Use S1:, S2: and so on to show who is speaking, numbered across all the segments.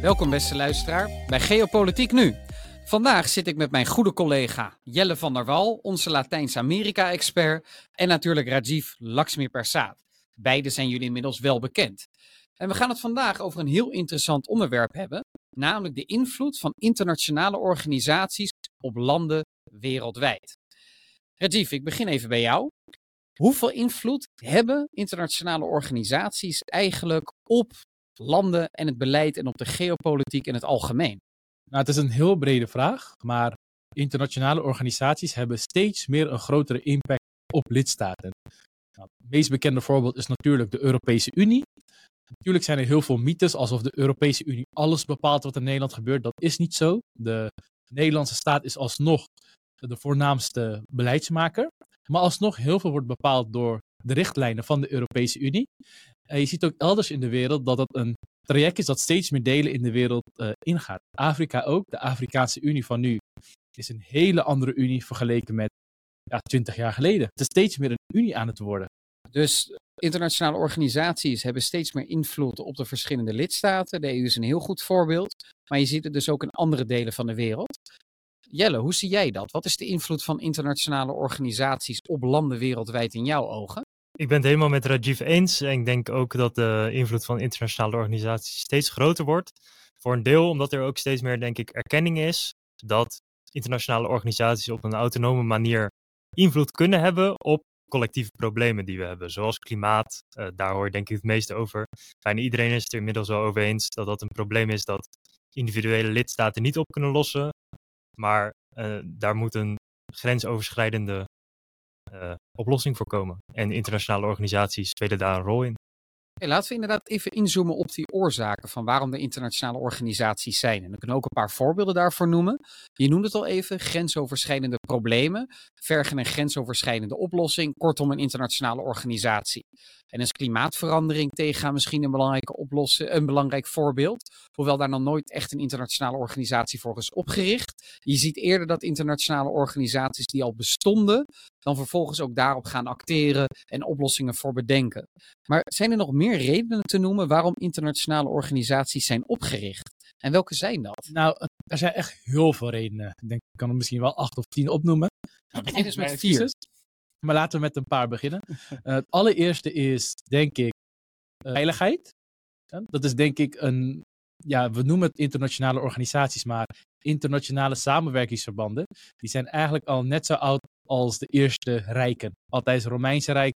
S1: Welkom beste luisteraar bij Geopolitiek Nu. Vandaag zit ik met mijn goede collega Jelle van der Wal, onze Latijns-Amerika-expert, en natuurlijk Rajiv Lakshmi-Persad. Beide zijn jullie inmiddels wel bekend. En we gaan het vandaag over een heel interessant onderwerp hebben, namelijk de invloed van internationale organisaties op landen wereldwijd. Rajiv, ik begin even bij jou. Hoeveel invloed hebben internationale organisaties eigenlijk op landen en het beleid en op de geopolitiek in het algemeen?
S2: Nou, het is een heel brede vraag, maar internationale organisaties hebben steeds meer een grotere impact op lidstaten. Nou, het meest bekende voorbeeld is natuurlijk de Europese Unie. Natuurlijk zijn er heel veel mythes alsof de Europese Unie alles bepaalt wat in Nederland gebeurt. Dat is niet zo. De Nederlandse staat is alsnog de voornaamste beleidsmaker. Maar alsnog heel veel wordt bepaald door de richtlijnen van de Europese Unie. Je ziet ook elders in de wereld dat het een traject is dat steeds meer delen in de wereld uh, ingaat. Afrika ook. De Afrikaanse Unie van nu is een hele andere unie vergeleken met ja, 20 jaar geleden. Het is steeds meer een unie aan het worden.
S1: Dus internationale organisaties hebben steeds meer invloed op de verschillende lidstaten. De EU is een heel goed voorbeeld. Maar je ziet het dus ook in andere delen van de wereld. Jelle, hoe zie jij dat? Wat is de invloed van internationale organisaties op landen wereldwijd in jouw ogen?
S3: Ik ben het helemaal met Rajiv eens. En ik denk ook dat de invloed van internationale organisaties steeds groter wordt. Voor een deel omdat er ook steeds meer, denk ik, erkenning is dat internationale organisaties op een autonome manier invloed kunnen hebben op collectieve problemen die we hebben, zoals klimaat. Uh, daar hoor je denk ik het meeste over. Bijna iedereen is het er inmiddels wel over eens dat dat een probleem is dat individuele lidstaten niet op kunnen lossen. Maar uh, daar moet een grensoverschrijdende oplossing voor komen. En internationale organisaties spelen daar een rol in.
S1: Laten we inderdaad even inzoomen op die oorzaken van waarom er internationale organisaties zijn. En we kunnen ook een paar voorbeelden daarvoor noemen. Je noemde het al even, grensoverschrijdende problemen vergen een grensoverschrijdende oplossing, kortom een internationale organisatie. En is klimaatverandering tegengaan misschien een, belangrijke oplossing, een belangrijk voorbeeld, hoewel daar nog nooit echt een internationale organisatie voor is opgericht. Je ziet eerder dat internationale organisaties die al bestonden, dan vervolgens ook daarop gaan acteren en oplossingen voor bedenken. Maar zijn er nog meer redenen te noemen waarom internationale organisaties zijn opgericht? En welke zijn dat?
S2: Nou, er zijn echt heel veel redenen. Ik denk, ik kan er misschien wel acht of tien opnoemen.
S1: Nou, begin eens met vier.
S2: Maar laten we met een paar beginnen. Uh, het allereerste is, denk ik, uh, veiligheid. Dat is denk ik een, ja, we noemen het internationale organisaties, maar internationale samenwerkingsverbanden. Die zijn eigenlijk al net zo oud als de eerste rijken. Altijd het Romeinse Rijk,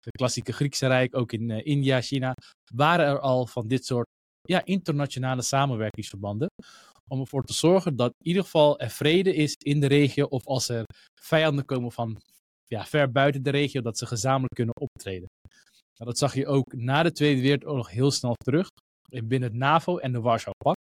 S2: het klassieke Griekse Rijk, ook in uh, India, China, waren er al van dit soort ja, internationale samenwerkingsverbanden. Om ervoor te zorgen dat in ieder geval er vrede is in de regio. Of als er vijanden komen van ja, ver buiten de regio, dat ze gezamenlijk kunnen optreden. Nou, dat zag je ook na de Tweede Wereldoorlog heel snel terug. Binnen het NAVO en de Warschau-Pact.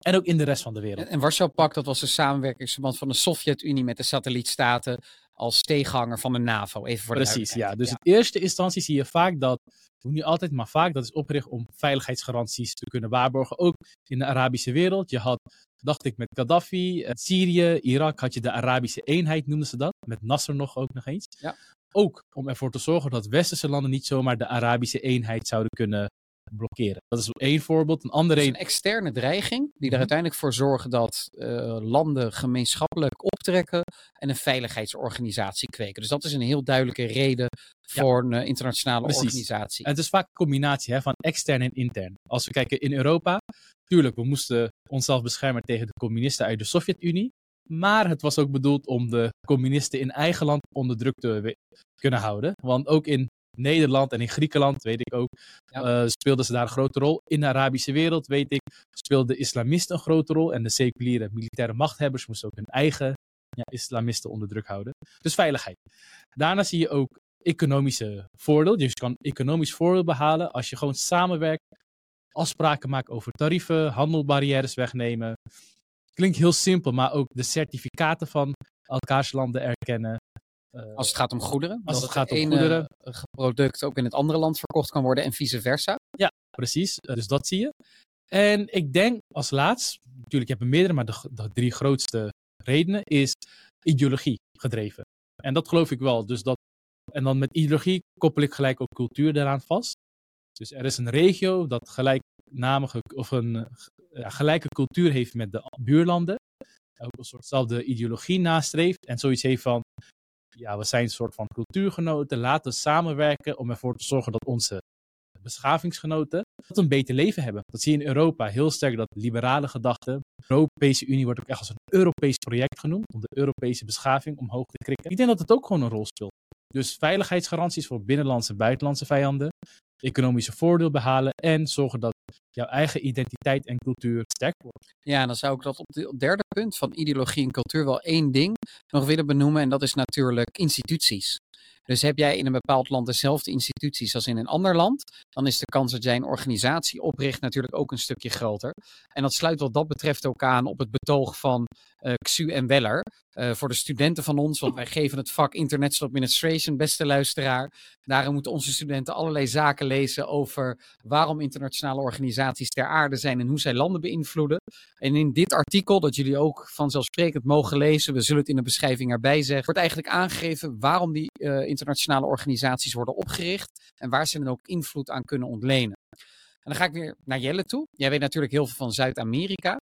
S2: En ook in de rest van de wereld.
S1: En, Warschau-Pact, dat was een samenwerkingsverband van de Sovjet-Unie met de satellietstaten als tegenhanger van de NAVO. Even voor
S2: Precies, ja. Dus ja. in eerste instantie zie je vaak dat, niet altijd, maar vaak, dat is opgericht om veiligheidsgaranties te kunnen waarborgen. Ook in de Arabische wereld. Je had, dacht ik, met Gaddafi, eh, Syrië, Irak had je de Arabische eenheid, noemden ze dat. Met Nasser nog ook nog eens.
S1: Ja.
S2: Ook om ervoor te zorgen dat westerse landen niet zomaar de Arabische eenheid zouden kunnen blokkeren. Dat is één voorbeeld. Een andere
S1: een externe dreiging die er uiteindelijk voor zorgen dat uh, landen gemeenschappelijk optrekken en een veiligheidsorganisatie kweken. Dus dat is een heel duidelijke reden voor ja. een uh, internationale
S2: Precies.
S1: organisatie.
S2: En het is vaak een combinatie hè, van extern en intern. Als we kijken in Europa, tuurlijk, we moesten onszelf beschermen tegen de communisten uit de Sovjet-Unie. Maar het was ook bedoeld om de communisten in eigen land onder druk te kunnen houden. Want ook in Nederland en in Griekenland, weet ik ook, ja. uh, speelden ze daar een grote rol. In de Arabische wereld, weet ik, speelden islamisten een grote rol. En de seculiere militaire machthebbers moesten ook hun eigen ja, islamisten onder druk houden. Dus veiligheid. Daarna zie je ook economische voordeel. Dus je kan economisch voordeel behalen als je gewoon samenwerkt, afspraken maakt over tarieven, handelbarrières wegnemen. Klinkt heel simpel, maar ook de certificaten van elkaars landen erkennen.
S1: Uh, als het gaat om goederen.
S2: Als het, gaat om
S1: ene
S2: goederen.
S1: product ook in het andere land verkocht kan worden en vice versa.
S2: Ja, precies. Uh, dus dat zie je. En ik denk als laatst, natuurlijk heb ik meerdere, maar de, de, drie grootste redenen is ideologie gedreven. En dat geloof ik wel. Dus dat, en dan met ideologie koppel ik gelijk ook cultuur daaraan vast. Dus er is een regio dat gelijk gelijknamige of een uh, gelijke cultuur heeft met de buurlanden. Ook een soortzelfde ideologie nastreeft. En zoiets heeft van, ja, we zijn een soort van cultuurgenoten. Laten we samenwerken om ervoor te zorgen dat onze beschavingsgenoten dat een beter leven hebben. Dat zie je in Europa heel sterk, dat liberale gedachten. De Europese Unie wordt ook echt als een Europees project genoemd, om de Europese beschaving omhoog te krikken. Ik denk dat het ook gewoon een rol speelt. Dus veiligheidsgaranties voor binnenlandse en buitenlandse vijanden, economische voordeel behalen en zorgen dat jouw eigen identiteit en cultuur sterk wordt.
S1: Ja, dan zou ik dat op het derde punt van ideologie en cultuur wel één ding nog willen benoemen en dat is natuurlijk instituties. Dus heb jij in een bepaald land dezelfde instituties als in een ander land, dan is de kans dat jij een organisatie opricht natuurlijk ook een stukje groter. En dat sluit wat dat betreft ook aan op het betoog van uh, Xu en Weller. Uh, voor de studenten van ons, want wij geven het vak International Administration, beste luisteraar. Daarin moeten onze studenten allerlei zaken lezen over waarom internationale organisaties ter aarde zijn en hoe zij landen beïnvloeden. En in dit artikel, dat jullie ook vanzelfsprekend mogen lezen, we zullen het in de beschrijving erbij zeggen, wordt eigenlijk aangegeven waarom die uh, internationale organisaties worden opgericht en waar ze dan ook invloed aan kunnen ontlenen. En dan ga ik weer naar Jelle toe. Jij weet natuurlijk heel veel van Zuid-Amerika.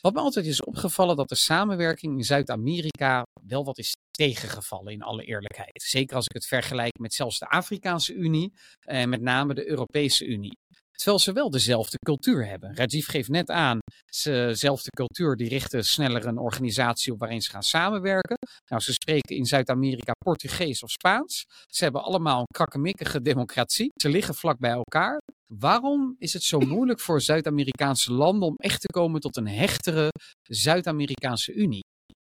S1: Wat me altijd is opgevallen, dat de samenwerking in Zuid-Amerika wel wat is tegengevallen, in alle eerlijkheid. Zeker als ik het vergelijk met zelfs de Afrikaanse Unie en met name de Europese Unie. Terwijl ze wel dezelfde cultuur hebben. Rajiv geeft net aan, dezelfde cultuur die richten sneller een organisatie op waarin ze gaan samenwerken. Nou, ze spreken in Zuid-Amerika Portugees of Spaans. Ze hebben allemaal een krakkemikkige democratie. Ze liggen vlak bij elkaar. Waarom is het zo moeilijk voor Zuid-Amerikaanse landen om echt te komen tot een hechtere Zuid-Amerikaanse Unie?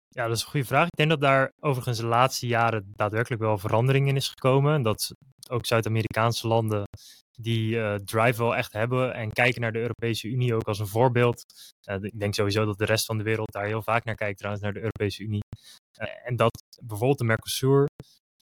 S3: Ja, dat is een goede vraag. Ik denk dat daar overigens de laatste jaren daadwerkelijk wel verandering in is gekomen. Dat ook Zuid-Amerikaanse landen die uh, drive wel echt hebben en kijken naar de Europese Unie ook als een voorbeeld. Uh, ik denk sowieso dat de rest van de wereld daar heel vaak naar kijkt, trouwens, naar de Europese Unie. Uh, en dat bijvoorbeeld de Mercosur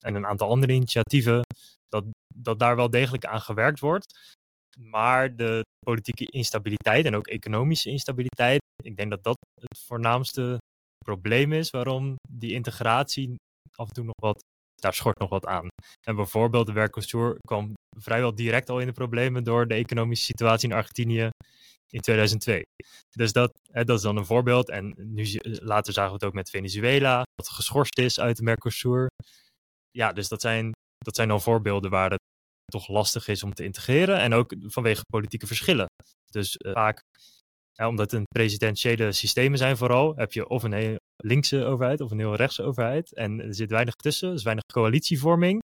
S3: en een aantal andere initiatieven, dat, dat daar wel degelijk aan gewerkt wordt. Maar de politieke instabiliteit en ook economische instabiliteit, ik denk dat dat het voornaamste probleem is waarom die integratie af en toe nog wat daar schort nog wat aan. En bijvoorbeeld de Mercosur kwam vrijwel direct al in de problemen door de economische situatie in Argentinië in 2002. Dus dat, hè, dat is dan een voorbeeld. En nu, later zagen we het ook met Venezuela, dat geschorst is uit de Mercosur. Ja, dus dat zijn, dat zijn dan voorbeelden waar het toch lastig is om te integreren. En ook vanwege politieke verschillen. Dus uh, vaak omdat het presidentiële systemen zijn vooral, heb je of een heel linkse overheid of een heel rechtse overheid. En er zit weinig tussen, er is weinig coalitievorming.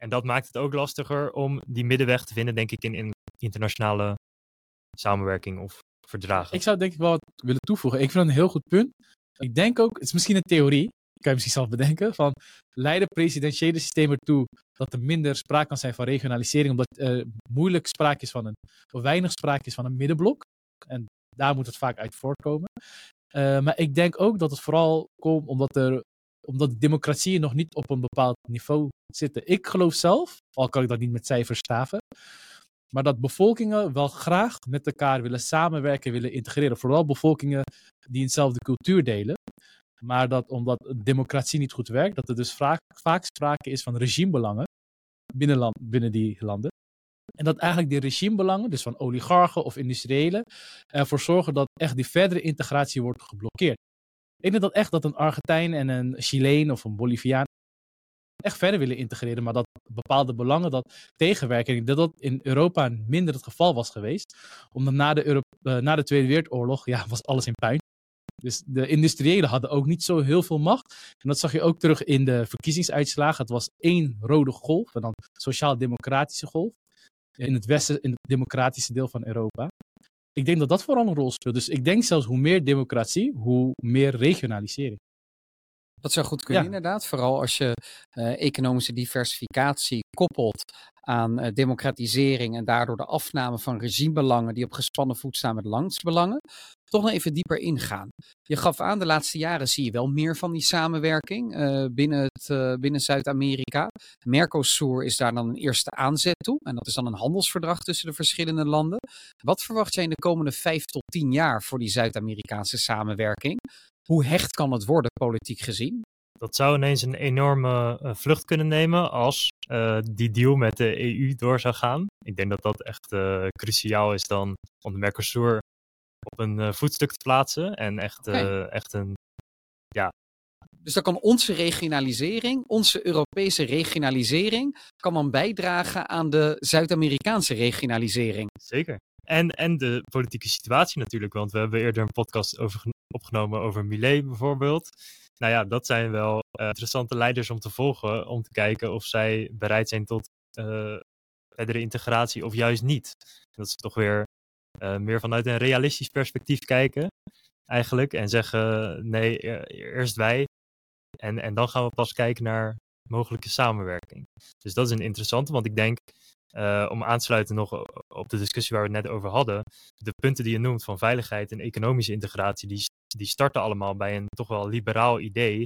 S3: En dat maakt het ook lastiger om die middenweg te vinden, denk ik, in, in internationale samenwerking of verdragen.
S2: Ik zou denk ik wel wat willen toevoegen. Ik vind het een heel goed punt. Ik denk ook, het is misschien een theorie, kan je misschien zelf bedenken, van leiden presidentiële systemen ertoe dat er minder sprake kan zijn van regionalisering, omdat er moeilijk sprake is van een, of weinig sprake is van een middenblok. En daar moet het vaak uit voortkomen. Uh, maar ik denk ook dat het vooral komt omdat, er, omdat de democratieën nog niet op een bepaald niveau zitten. Ik geloof zelf, al kan ik dat niet met cijfers staven, maar dat bevolkingen wel graag met elkaar willen samenwerken, willen integreren. Vooral bevolkingen die eenzelfde cultuur delen. Maar dat omdat democratie niet goed werkt, dat er dus vaak, vaak sprake is van regimebelangen binnen, land, binnen die landen. En dat eigenlijk die regimebelangen, dus van oligarchen of industriëlen, ervoor zorgen dat echt die verdere integratie wordt geblokkeerd. Ik denk dat echt dat een Argentijn en een Chileen of een Boliviaan echt verder willen integreren, maar dat bepaalde belangen dat tegenwerken. Dat dat in Europa minder het geval was geweest, omdat na de, uh, na de Tweede Wereldoorlog ja, was alles in puin. Dus de industriëlen hadden ook niet zo heel veel macht. En dat zag je ook terug in de verkiezingsuitslagen. Het was één rode golf, en dan sociaal-democratische golf in het westen, in het democratische deel van Europa. Ik denk dat dat vooral een rol speelt. Dus ik denk zelfs hoe meer democratie, hoe meer regionalisering.
S1: Dat zou goed kunnen, inderdaad. Vooral als je uh, economische diversificatie koppelt aan uh, democratisering en daardoor de afname van regimebelangen die op gespannen voet staan met landsbelangen, toch nog even dieper ingaan. Je gaf aan, de laatste jaren zie je wel meer van die samenwerking uh, binnen, het, uh, binnen Zuid-Amerika. Mercosur is daar dan een eerste aanzet toe. En dat is dan een handelsverdrag tussen de verschillende landen. Wat verwacht jij in de komende vijf tot tien jaar voor die Zuid-Amerikaanse samenwerking? Hoe hecht kan het worden, politiek gezien?
S3: dat zou ineens een enorme uh, vlucht kunnen nemen als die deal met de EU door zou gaan. Ik denk dat dat echt cruciaal is dan om de Mercosur op een voetstuk te plaatsen en echt, okay. echt een, ja.
S1: Dus dan kan onze regionalisering, onze Europese regionalisering, kan dan bijdragen aan de Zuid-Amerikaanse regionalisering.
S3: Zeker. En, en de politieke situatie natuurlijk, want we hebben eerder een podcast over, opgenomen over Millet bijvoorbeeld nou ja, dat zijn wel uh, interessante leiders om te volgen. Om te kijken of zij bereid zijn tot uh, verdere integratie of juist niet. Dat ze toch weer uh, meer vanuit een realistisch perspectief kijken. Eigenlijk. En zeggen: nee, eerst wij. En, en dan gaan we pas kijken naar mogelijke samenwerking. Dus dat is een interessante, want ik denk. Uh, om aan te sluiten nog op de discussie waar we het net over hadden. De punten die je noemt van veiligheid en economische integratie, die, die starten allemaal bij een toch wel liberaal idee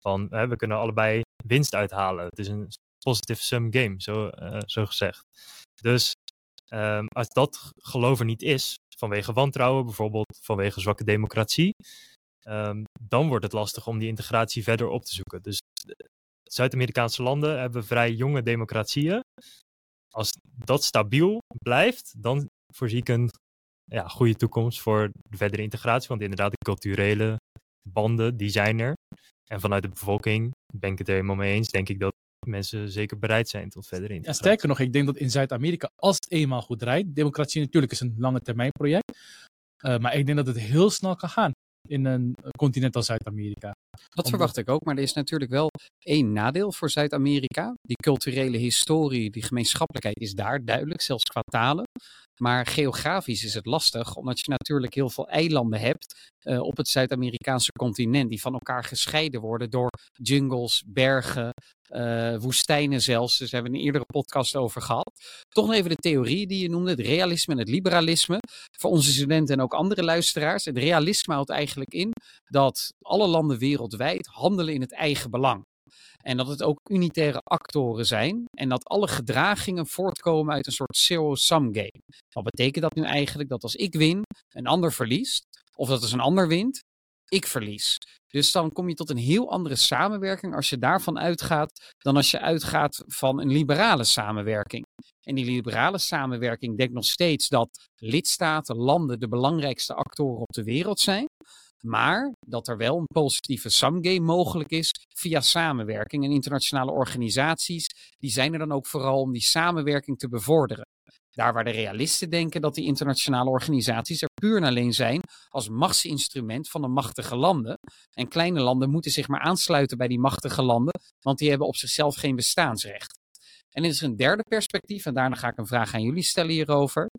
S3: van we kunnen allebei winst uithalen. Het is een positive sum game, zo, uh, zo gezegd. Dus um, als dat geloof er niet is, vanwege wantrouwen, bijvoorbeeld vanwege zwakke democratie, um, dan wordt het lastig om die integratie verder op te zoeken. Dus Zuid-Amerikaanse landen hebben vrij jonge democratieën. Als dat stabiel blijft, dan voorzie ik een ja, goede toekomst voor de verdere integratie. Want inderdaad, de culturele banden, die zijn er. En vanuit de bevolking ben ik het er helemaal mee eens. Denk ik dat mensen zeker bereid zijn tot verdere integratie.
S2: Ja, sterker nog, ik denk dat in Zuid-Amerika, als het eenmaal goed draait, democratie natuurlijk is een lange termijn project. Uh, maar ik denk dat het heel snel kan gaan in een continent als Zuid-Amerika.
S1: Dat verwacht ik ook, maar er is natuurlijk wel één nadeel voor Zuid-Amerika. Die culturele historie, die gemeenschappelijkheid is daar duidelijk, zelfs qua talen. Maar geografisch is het lastig, omdat je natuurlijk heel veel eilanden hebt uh, op het Zuid-Amerikaanse continent, die van elkaar gescheiden worden door jungles, bergen, uh, woestijnen zelfs. Dus daar hebben we een eerdere podcast over gehad. Toch nog even de theorie die je noemde, het realisme en het liberalisme. Voor onze studenten en ook andere luisteraars. Het realisme houdt eigenlijk in dat alle landen wereldwijd handelen in het eigen belang. En dat het ook unitaire actoren zijn. En dat alle gedragingen voortkomen uit een soort zero-sum game. Wat betekent dat nu eigenlijk? Dat als ik win, een ander verliest. Of dat als een ander wint, ik verlies. Dus dan kom je tot een heel andere samenwerking als je daarvan uitgaat dan als je uitgaat van een liberale samenwerking. En die liberale samenwerking denkt nog steeds dat lidstaten, landen de belangrijkste actoren op de wereld zijn. Maar dat er wel een positieve sumgame mogelijk is via samenwerking. En internationale organisaties, die zijn er dan ook vooral om die samenwerking te bevorderen. Daar waar de realisten denken dat die internationale organisaties er puur en alleen zijn als machtsinstrument van de machtige landen. En kleine landen moeten zich maar aansluiten bij die machtige landen, want die hebben op zichzelf geen bestaansrecht. En dit is een derde perspectief, en daarna ga ik een vraag aan jullie stellen hierover.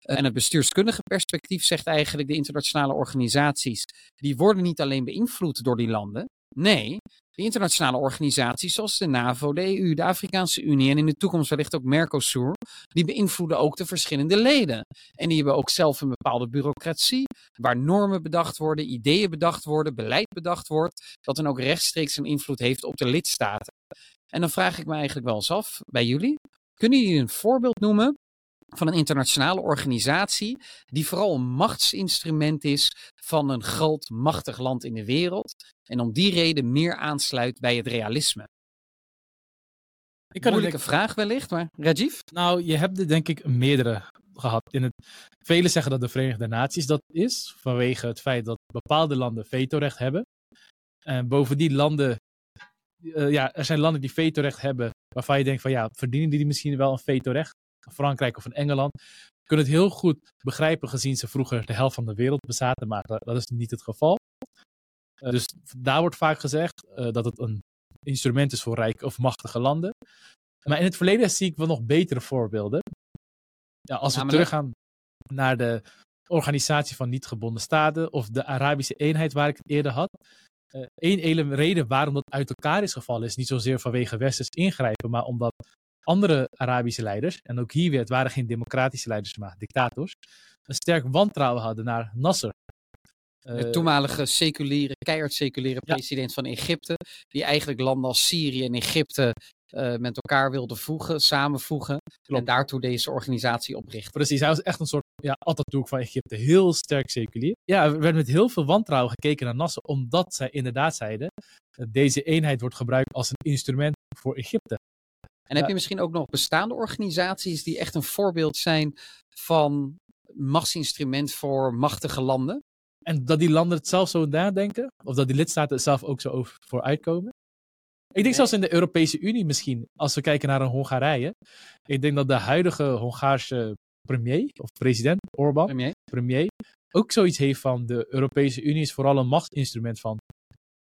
S1: En het bestuurskundige perspectief zegt eigenlijk de internationale organisaties, die worden niet alleen beïnvloed door die landen. Nee, de internationale organisaties zoals de NAVO, de EU, de Afrikaanse Unie en in de toekomst wellicht ook Mercosur, die beïnvloeden ook de verschillende leden. En die hebben ook zelf een bepaalde bureaucratie, waar normen bedacht worden, ideeën bedacht worden, beleid bedacht wordt, dat dan ook rechtstreeks een invloed heeft op de lidstaten. En dan vraag ik me eigenlijk wel eens af bij jullie. Kunnen jullie een voorbeeld noemen van een internationale organisatie die vooral een machtsinstrument is van een groot machtig land in de wereld en om die reden meer aansluit bij het realisme? Ik kan Moeilijke vraag wellicht, maar Rajiv?
S2: Nou, je hebt er denk ik meerdere gehad. In het, velen zeggen dat de Verenigde Naties dat is, vanwege het feit dat bepaalde landen vetorecht hebben. En boven die landen uh, ja, er zijn landen die vetorecht hebben, waarvan je denkt van ja, verdienen die misschien wel een vetorecht? Frankrijk of in Engeland. Je kunt het heel goed begrijpen gezien ze vroeger de helft van de wereld bezaten, maar dat, is niet het geval. Uh, dus daar wordt vaak gezegd uh, dat het een instrument is voor rijke of machtige landen. Maar in het verleden zie ik wel nog betere voorbeelden. Ja, als we teruggaan naar de Organisatie van Niet-Gebonden Staten of de Arabische Eenheid waar ik het eerder had, Eén uh, reden waarom dat uit elkaar is gevallen is niet zozeer vanwege westers ingrijpen, maar omdat andere Arabische leiders, en ook hier weer, het waren geen democratische leiders, maar dictators, een sterk wantrouwen hadden naar Nasser.
S1: De eh, toenmalige seculiere, keihard seculiere president van Egypte, die eigenlijk landen als Syrië en Egypte uh, met elkaar wilde voegen, samenvoegen. Klopt. En daartoe deze organisatie oprichten.
S2: Precies, hij was echt een soort ja, Atatürk van Egypte heel sterk seculier. Ja, er werd met heel veel wantrouwen gekeken naar Nasser, omdat zij inderdaad zeiden, dat deze eenheid wordt gebruikt als een instrument voor Egypte.
S1: En heb je misschien ook nog bestaande organisaties die echt een voorbeeld zijn van machtsinstrument voor machtige landen?
S2: En dat die landen het zelf zo nadenken, of dat die lidstaten er zelf ook zo over voor uitkomen. Ik denk zelfs in de Europese Unie misschien, als we kijken naar een Hongarije. Ik denk dat de huidige Hongaarse premier, of president, Orbán,
S1: Premier?
S2: premier, ook zoiets heeft van de Europese Unie is vooral een machtsinstrument van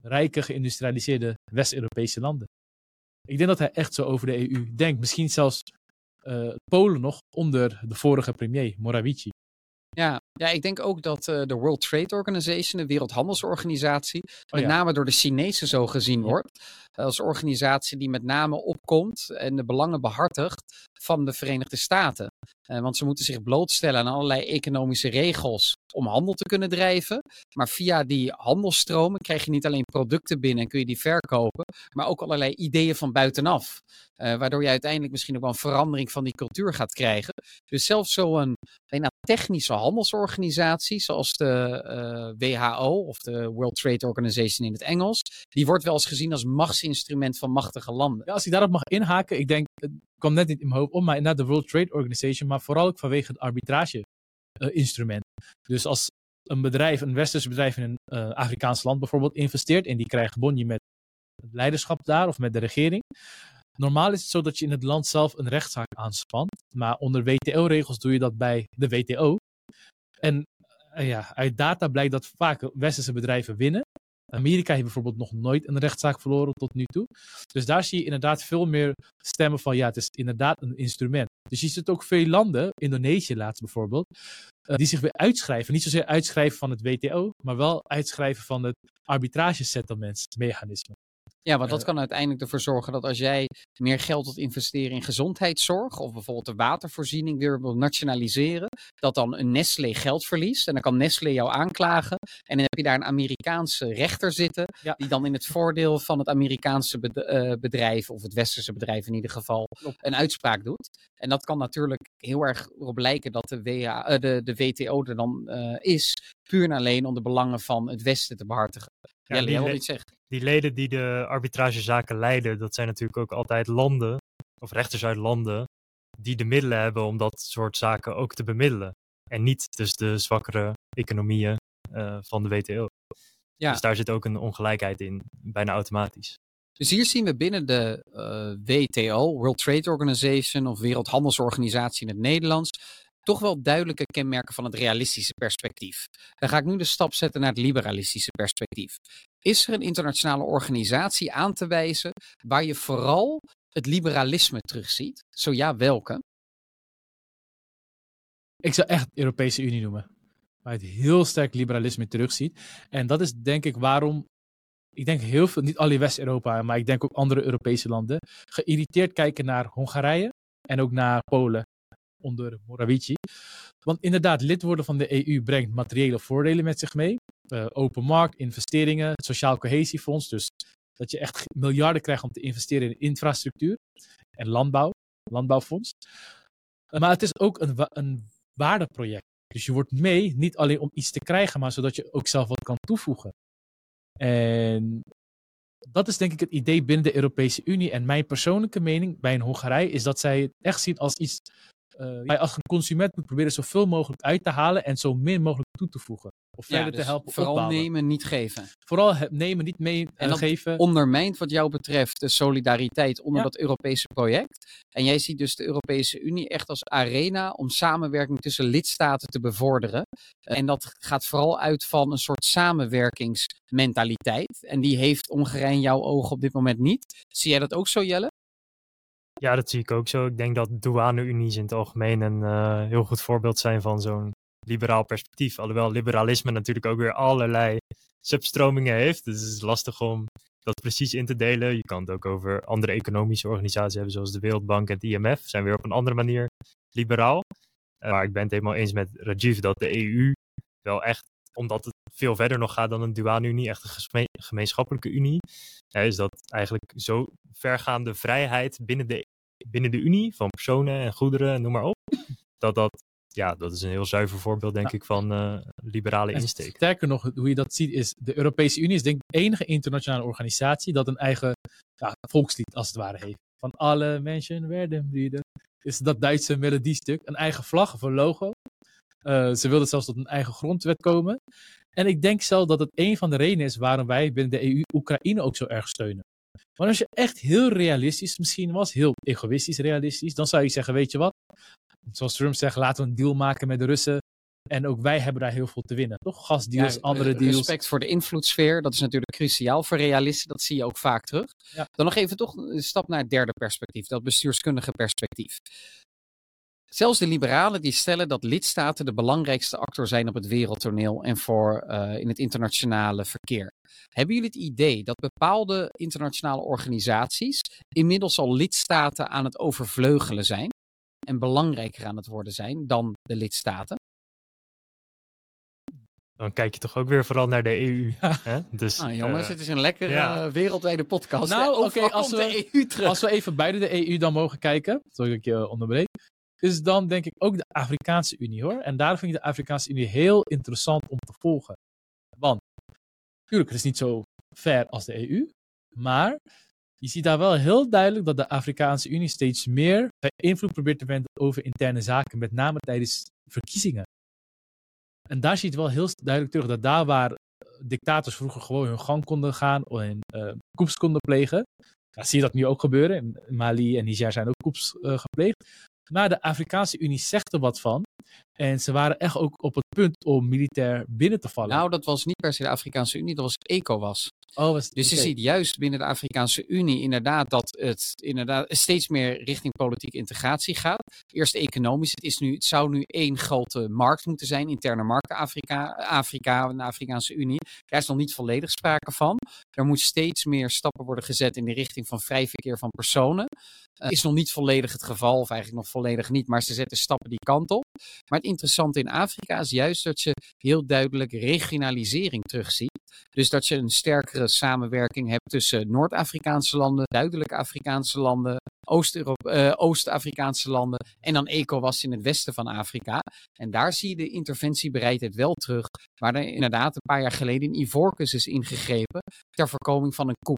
S2: rijke, geïndustrialiseerde West-Europese landen. Ik denk dat hij echt zo over de EU denkt. Misschien zelfs eh, Polen nog onder de vorige premier, Morawiecki.
S1: Ja, ja, ik denk ook dat eh, de World Trade Organization, de Wereldhandelsorganisatie, met
S2: ja.
S1: name door de Chinezen zo gezien wordt. Als organisatie die met name opkomt en de belangen behartigt van de Verenigde Staten. Eh, want ze moeten zich blootstellen aan allerlei economische regels om handel te kunnen drijven. Maar via die handelstromen krijg je niet alleen producten binnen en kun je die verkopen, maar ook allerlei ideeën van buitenaf. Eh, waardoor je uiteindelijk misschien ook wel een verandering van die cultuur gaat krijgen. Dus zelfs zo'n bijna technische handelsorganisatie, zoals de eh, WHO of de World Trade Organization in het Engels, die wordt wel eens gezien als machtsinstrument van machtige landen.
S2: Als ik daarop mag inhaken, ik denk, het kwam net niet in mijn hoofd om, maar inderdaad de World Trade Organization, maar vooral ook vanwege het arbitrage-instrument. dus als een bedrijf, een westers bedrijf in een eh, Afrikaans land bijvoorbeeld investeert en die krijgt bonje met leiderschap daar of met de regering. Normaal is het zo dat je in het land zelf een rechtszaak aanspant, maar onder WTO-regels doe je dat bij de WTO. En eh, ja, uit data blijkt dat vaak westerse bedrijven winnen. Amerika heeft bijvoorbeeld nog nooit een rechtszaak verloren tot nu toe. Dus daar zie je inderdaad veel meer stemmen van ja, het is inderdaad een instrument. Dus je ziet ook veel landen, Indonesië laatst bijvoorbeeld, eh, die zich weer uitschrijven. Niet zozeer uitschrijven van het WTO, maar wel uitschrijven van het arbitrage-settlements-mechanisme.
S1: Ja, want dat
S2: Eh,
S1: kan uiteindelijk ervoor zorgen dat als jij meer geld wilt investeren in gezondheidszorg, of bijvoorbeeld de watervoorziening weer wil nationaliseren, dat dan een Nestlé geld verliest. En dan kan Nestlé jou aanklagen. En dan heb je daar een Amerikaanse rechter zitten,
S2: Ja.
S1: die dan in het voordeel van het Amerikaanse eh, bedrijf, of het westerse bedrijf in ieder geval, een uitspraak doet. En dat kan natuurlijk heel erg erop lijken dat de, WH, eh, de, de WTO er dan is, puur en alleen om de belangen van het Westen te behartigen. Ja,
S3: die
S1: jij wil iets zeggen.
S3: Die leden die de arbitragezaken leiden, dat zijn natuurlijk ook altijd landen, of rechters uit landen, die de middelen hebben om dat soort zaken ook te bemiddelen. En niet dus de zwakkere economieën eh, van de WTO.
S1: Ja.
S3: Dus daar zit ook een ongelijkheid in, bijna automatisch.
S1: Dus hier zien we binnen de eh, WTO, World Trade Organization of Wereldhandelsorganisatie in het Nederlands, toch wel duidelijke kenmerken van het realistische perspectief. Dan ga ik nu de stap zetten naar het liberalistische perspectief. Is er een internationale organisatie aan te wijzen waar je vooral het liberalisme terugziet? Zo ja, welke?
S2: Ik zou echt de Europese Unie noemen. Waar je het heel sterk liberalisme terugziet. En dat is denk ik waarom, ik denk heel veel, niet alleen West-Europa, maar ik denk ook andere Europese landen, geïrriteerd kijken naar Hongarije en ook naar Polen onder Morawiecki. Want inderdaad, lid worden van de EU brengt materiële voordelen met zich mee. Eh, open markt, investeringen, het sociaal cohesiefonds. Dus dat je echt miljarden krijgt om te investeren in infrastructuur en landbouw, landbouwfonds. Eh, maar het is ook een, een waardeproject. Dus je wordt mee, niet alleen om iets te krijgen, maar zodat je ook zelf wat kan toevoegen. En dat is denk ik het idee binnen de Europese Unie. En mijn persoonlijke mening bij een Hongarije is dat zij het echt zien als iets. Eh, waar je als een consument moet proberen zoveel mogelijk uit te halen en zo min mogelijk toe te voegen. Of verder
S1: Ja,
S2: te
S1: dus
S2: helpen
S1: vooral
S2: opbouwen.
S1: nemen, niet geven.
S2: Vooral het nemen, niet mee
S1: En dat
S2: geven.
S1: Ondermijnt wat jou betreft de solidariteit onder
S2: Ja.
S1: dat Europese project. En jij ziet dus de Europese Unie echt als arena om samenwerking tussen lidstaten te bevorderen. En dat gaat vooral uit van een soort samenwerkingsmentaliteit. En die heeft Hongarije in jouw ogen op dit moment niet. Zie jij dat ook zo, Jelle?
S3: Ja, dat zie ik ook zo. Ik denk dat douane-unies in het algemeen een eh, heel goed voorbeeld zijn van zo'n liberaal perspectief. Alhoewel liberalisme natuurlijk ook weer allerlei substromingen heeft. Dus het is lastig om dat precies in te delen. Je kan het ook over andere economische organisaties hebben, zoals de Wereldbank en het IMF. Zijn weer op een andere manier liberaal. Eh, maar ik ben het helemaal eens met Rajiv dat de EU wel echt, omdat het veel verder nog gaat dan een douane-unie, echt een gemeenschappelijke unie, ja, is dat eigenlijk zo vergaande vrijheid binnen de, binnen de Unie, van personen en goederen, noem maar op, dat dat ja, dat is een heel zuiver voorbeeld, denk
S2: Ja.
S3: ik, van eh, liberale
S2: En
S3: insteek.
S2: Sterker nog, hoe je dat ziet is, de Europese Unie is denk ik de enige internationale organisatie dat een eigen ja, volkslied als het ware heeft. Van alle mensen werden vrienden. Is dat Duitse melodiestuk. Een eigen vlag of een logo. Eh, ze wilden zelfs tot een eigen grondwet komen. En ik denk zelf dat het een van de redenen is waarom wij binnen de EU Oekraïne ook zo erg steunen. Maar als je echt heel realistisch misschien was, heel egoïstisch realistisch, dan zou je zeggen, weet je wat? Zoals Trump zegt, laten we een deal maken met de Russen. En ook wij hebben daar heel veel te winnen, toch? Gasdeals,
S1: Ja,
S2: andere
S1: eh,
S2: deals.
S1: Respect voor de invloedssfeer, dat is natuurlijk cruciaal voor realisten. Dat zie je ook vaak terug.
S2: Ja.
S1: Dan nog even toch een stap naar het derde perspectief, dat bestuurskundige perspectief. Zelfs de liberalen die stellen dat lidstaten de belangrijkste actor zijn op het wereldtoneel en voor eh, in het internationale verkeer. Hebben jullie het idee dat bepaalde internationale organisaties inmiddels al lidstaten aan het overvleugelen zijn en belangrijker aan het worden zijn dan de lidstaten?
S3: Dan kijk je toch ook weer vooral naar de EU. Hè? Dus,
S1: Nou jongens,
S3: eh,
S1: het is een lekkere
S3: ja.
S1: eh, wereldwijde podcast.
S2: Nou, oké, als we-
S1: terug.
S2: Als we even buiten de EU dan mogen kijken, sorry dat ik je onderbreek, is dan denk ik ook de Afrikaanse Unie hoor. En daar vind ik de Afrikaanse Unie heel interessant om te volgen. Want, natuurlijk, het is niet zo ver als de EU, maar je ziet daar wel heel duidelijk dat de Afrikaanse Unie steeds meer invloed probeert te wenden over interne zaken, met name tijdens verkiezingen. En daar zie je het wel heel duidelijk terug dat daar waar dictators vroeger gewoon hun gang konden gaan en uh, coups konden plegen, zie je dat nu ook gebeuren. In Mali en Niger zijn ook coups uh, gepleegd. Maar de Afrikaanse Unie zegt er wat van. En ze waren echt ook op het punt om militair binnen te vallen.
S1: Nou, dat was niet per se de Afrikaanse Unie, dat was ECOWAS.
S2: Oh, was,
S1: dus okay. je ziet juist binnen de Afrikaanse Unie inderdaad dat het inderdaad steeds meer richting politieke integratie gaat. Eerst economisch. Het, is nu, het zou nu één grote markt moeten zijn, interne markt Afrika, Afrika en de Afrikaanse Unie. Daar is nog niet volledig sprake van. Er moet steeds meer stappen worden gezet in de richting van vrij verkeer van personen. Uh, is nog niet volledig het geval, of eigenlijk nog volledig niet, maar ze zetten stappen die kant op. Maar het interessante in Afrika is juist dat je heel duidelijk regionalisering terugziet. Dus dat je een sterkere samenwerking hebt tussen Noord-Afrikaanse landen, duidelijk Afrikaanse landen, uh, Oost-Afrikaanse landen en dan ECOWAS in het westen van Afrika. En daar zie je de interventiebereidheid wel terug, waar er inderdaad een paar jaar geleden in Ivoorkust is ingegrepen ter voorkoming van een coup.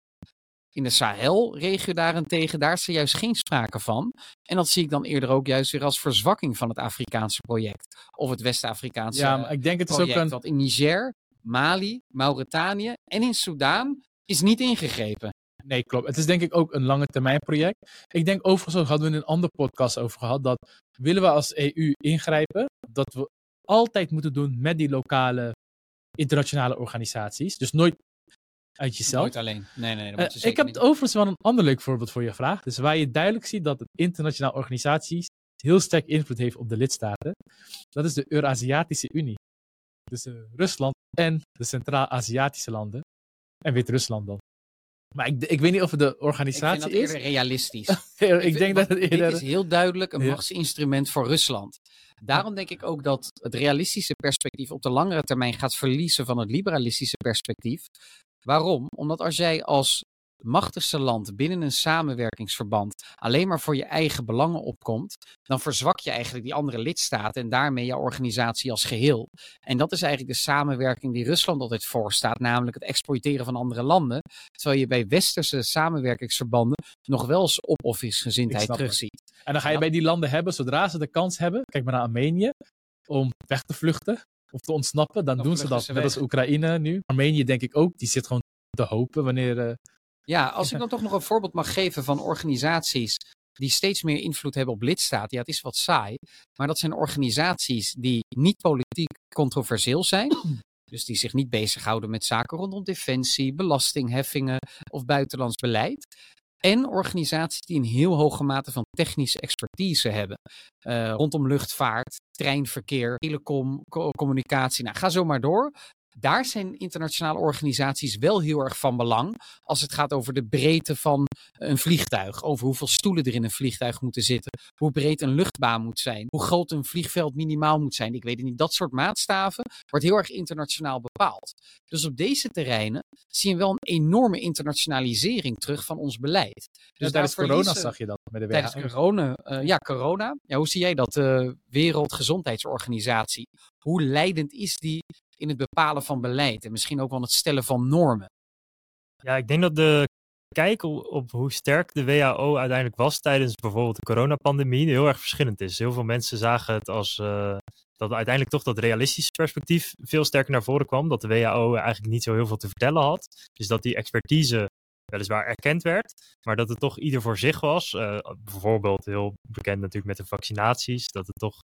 S1: In de Sahel-regio daarentegen, daar is er juist geen sprake van. En dat zie ik dan eerder ook juist weer als verzwakking van het Afrikaanse project. Of het West-Afrikaanse
S2: Ja, maar ik denk het is
S1: project.
S2: ook een...
S1: Want in Niger, Mali, Mauritanië en in Soudaan is niet ingegrepen.
S2: Nee, klopt. Het is denk ik ook een lange termijn project. Ik denk overigens, ook hadden we in een andere podcast over gehad, dat willen we als EU ingrijpen, dat we altijd moeten doen met die lokale internationale organisaties. Dus nooit uit jezelf.
S1: Nooit alleen. Nee, nee, dat moet je
S2: ik heb het overigens wel een ander leuk voorbeeld voor je vraag. Dus waar je duidelijk ziet dat internationale organisaties heel sterk invloed heeft op de lidstaten. Dat is de Eurasiatische Unie. Dus uh, Rusland en de Centraal-Aziatische landen. En Wit-Rusland dan. Maar ik, ik, weet niet of het de organisatie
S1: ik vind
S2: is.
S1: dat eerder realistisch.
S2: ik, ik denk dat het eerder...
S1: Dit is heel duidelijk een machtsinstrument voor Rusland. Daarom denk ik ook dat het realistische perspectief op de langere termijn gaat verliezen van het liberalistische perspectief. Waarom? Omdat als jij als machtigste land binnen een samenwerkingsverband alleen maar voor je eigen belangen opkomt, dan verzwak je eigenlijk die andere lidstaten en daarmee jouw organisatie als geheel. En dat is eigenlijk de samenwerking die Rusland altijd voorstaat, namelijk het exploiteren van andere landen. Terwijl je bij westerse samenwerkingsverbanden nog wel eens
S2: het.
S1: terugziet.
S2: En dan ga je bij die landen hebben, zodra ze de kans hebben, kijk maar naar Armenië, om weg te vluchten of te ontsnappen, dan doen ze dat. Net als. Oekraïne nu. Armenië denk ik ook, die zit gewoon te hopen wanneer... eh,
S1: Ja, als ik dan toch nog een voorbeeld mag geven van organisaties die steeds meer invloed hebben op lidstaten. Ja, het is wat saai, maar dat zijn organisaties die niet politiek controversieel zijn. Dus die zich niet bezighouden met zaken rondom defensie, belastingheffingen of buitenlands beleid. En organisaties die een heel hoge mate van technische expertise hebben. Eh, rondom luchtvaart, treinverkeer, telecom, co- communicatie. Nou, ga zo maar door. Daar zijn internationale organisaties wel heel erg van belang als het gaat over de breedte van een vliegtuig. Over hoeveel stoelen er in een vliegtuig moeten zitten. Hoe breed een luchtbaan moet zijn. Hoe groot een vliegveld minimaal moet zijn. Ik weet het niet. Dat soort maatstaven wordt heel erg internationaal bepaald. Dus op deze terreinen zie je wel een enorme internationalisering terug van ons beleid.
S2: Dus tijdens corona zag je dat met de WHO?
S1: Tijdens corona, uh, ja, corona. Ja, hoe zie jij dat, de Wereldgezondheidsorganisatie? Hoe leidend is die in het bepalen van beleid en misschien ook wel het stellen van normen?
S3: Ja, ik denk dat de kijk op, hoe sterk de WHO uiteindelijk was tijdens bijvoorbeeld de coronapandemie heel erg verschillend is. Heel veel mensen zagen het als uh, dat uiteindelijk toch dat realistische perspectief veel sterker naar voren kwam. Dat de WHO eigenlijk niet zo heel veel te vertellen had. Dus dat die expertise weliswaar erkend werd, maar dat het toch ieder voor zich was. Uh, bijvoorbeeld heel bekend natuurlijk met de vaccinaties, dat het toch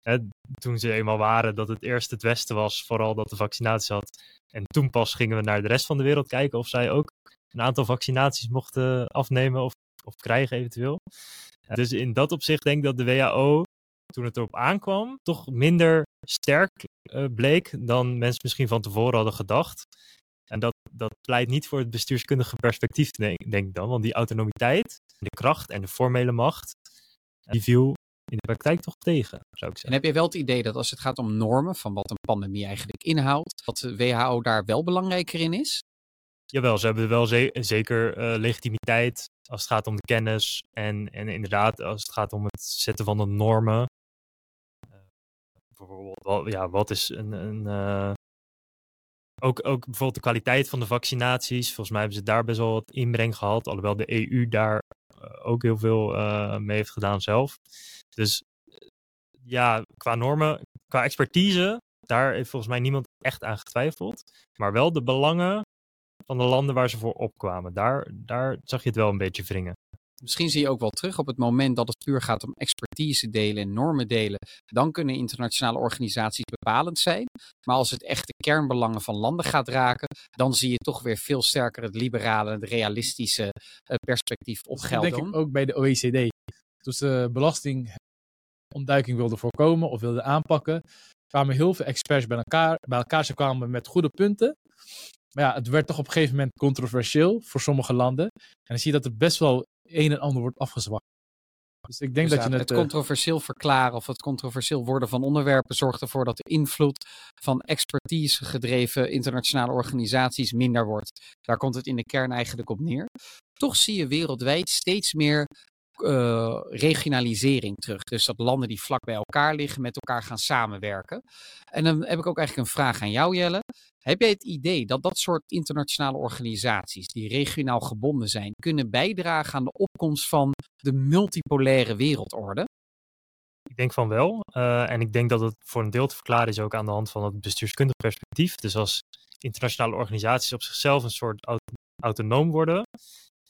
S3: hè, toen ze eenmaal waren, dat het eerst het Westen was, vooral dat de vaccinatie had. En toen pas gingen we naar de rest van de wereld kijken of zij ook een aantal vaccinaties mochten afnemen of, of krijgen eventueel. Dus in dat opzicht denk ik dat de WHO, toen het erop aankwam, toch minder sterk uh, bleek dan mensen misschien van tevoren hadden gedacht. Dat, dat pleit niet voor het bestuurskundige perspectief, denk, denk ik dan. Want die autonomiteit, de kracht en de formele macht, die viel in de praktijk toch tegen, zou ik zeggen.
S1: En heb je wel het idee dat als het gaat om normen, van wat een pandemie eigenlijk inhoudt, dat de WHO daar wel belangrijker in is?
S3: Jawel, ze hebben wel ze zeker uh, legitimiteit als het gaat om de kennis. En, en inderdaad, als het gaat om het zetten van de normen. Uh, bijvoorbeeld, wat, ja, wat is een, een uh, ook, ook bijvoorbeeld de kwaliteit van de vaccinaties. Volgens mij hebben ze daar best wel wat inbreng gehad. Alhoewel de EU daar uh, ook heel veel uh, mee heeft gedaan zelf. Dus ja, qua normen, qua expertise, daar heeft volgens mij niemand echt aan getwijfeld. Maar wel de belangen van de landen waar ze voor opkwamen. Daar, daar zag je het wel een beetje wringen.
S1: Misschien zie je ook wel terug op het moment dat het puur gaat om expertise delen en normen delen. Dan kunnen internationale organisaties bepalend zijn. Maar als het echt de kernbelangen van landen gaat raken, dan zie je toch weer veel sterker het liberale, het realistische uh, perspectief op geld.
S2: Dat denk ik ook bij de OECD. Toen ze belastingontduiking wilden voorkomen of wilden aanpakken, kwamen heel veel experts bij elkaar. Bij elkaar ze kwamen met goede punten. Maar ja, het werd toch op een gegeven moment controversieel voor sommige landen. En dan zie je dat er best wel een en ander wordt afgezwakt.
S1: Dus ik denk dus dat je het, het uh, controversieel verklaren of het controversieel worden van onderwerpen zorgt ervoor dat de invloed van expertise gedreven internationale organisaties minder wordt. Daar komt het in de kern eigenlijk op neer. Toch zie je wereldwijd steeds meer uh, regionalisering terug. Dus dat landen die vlak bij elkaar liggen met elkaar gaan samenwerken. En dan heb ik ook eigenlijk een vraag aan jou, Jelle. Heb jij het idee dat dat soort internationale organisaties, die regionaal gebonden zijn, kunnen bijdragen aan de opkomst van de multipolaire wereldorde?
S3: Ik denk van wel. Uh, en ik denk dat het voor een deel te verklaren is ook aan de hand van het bestuurskundig perspectief. Dus als internationale organisaties op zichzelf een soort aut autonoom worden,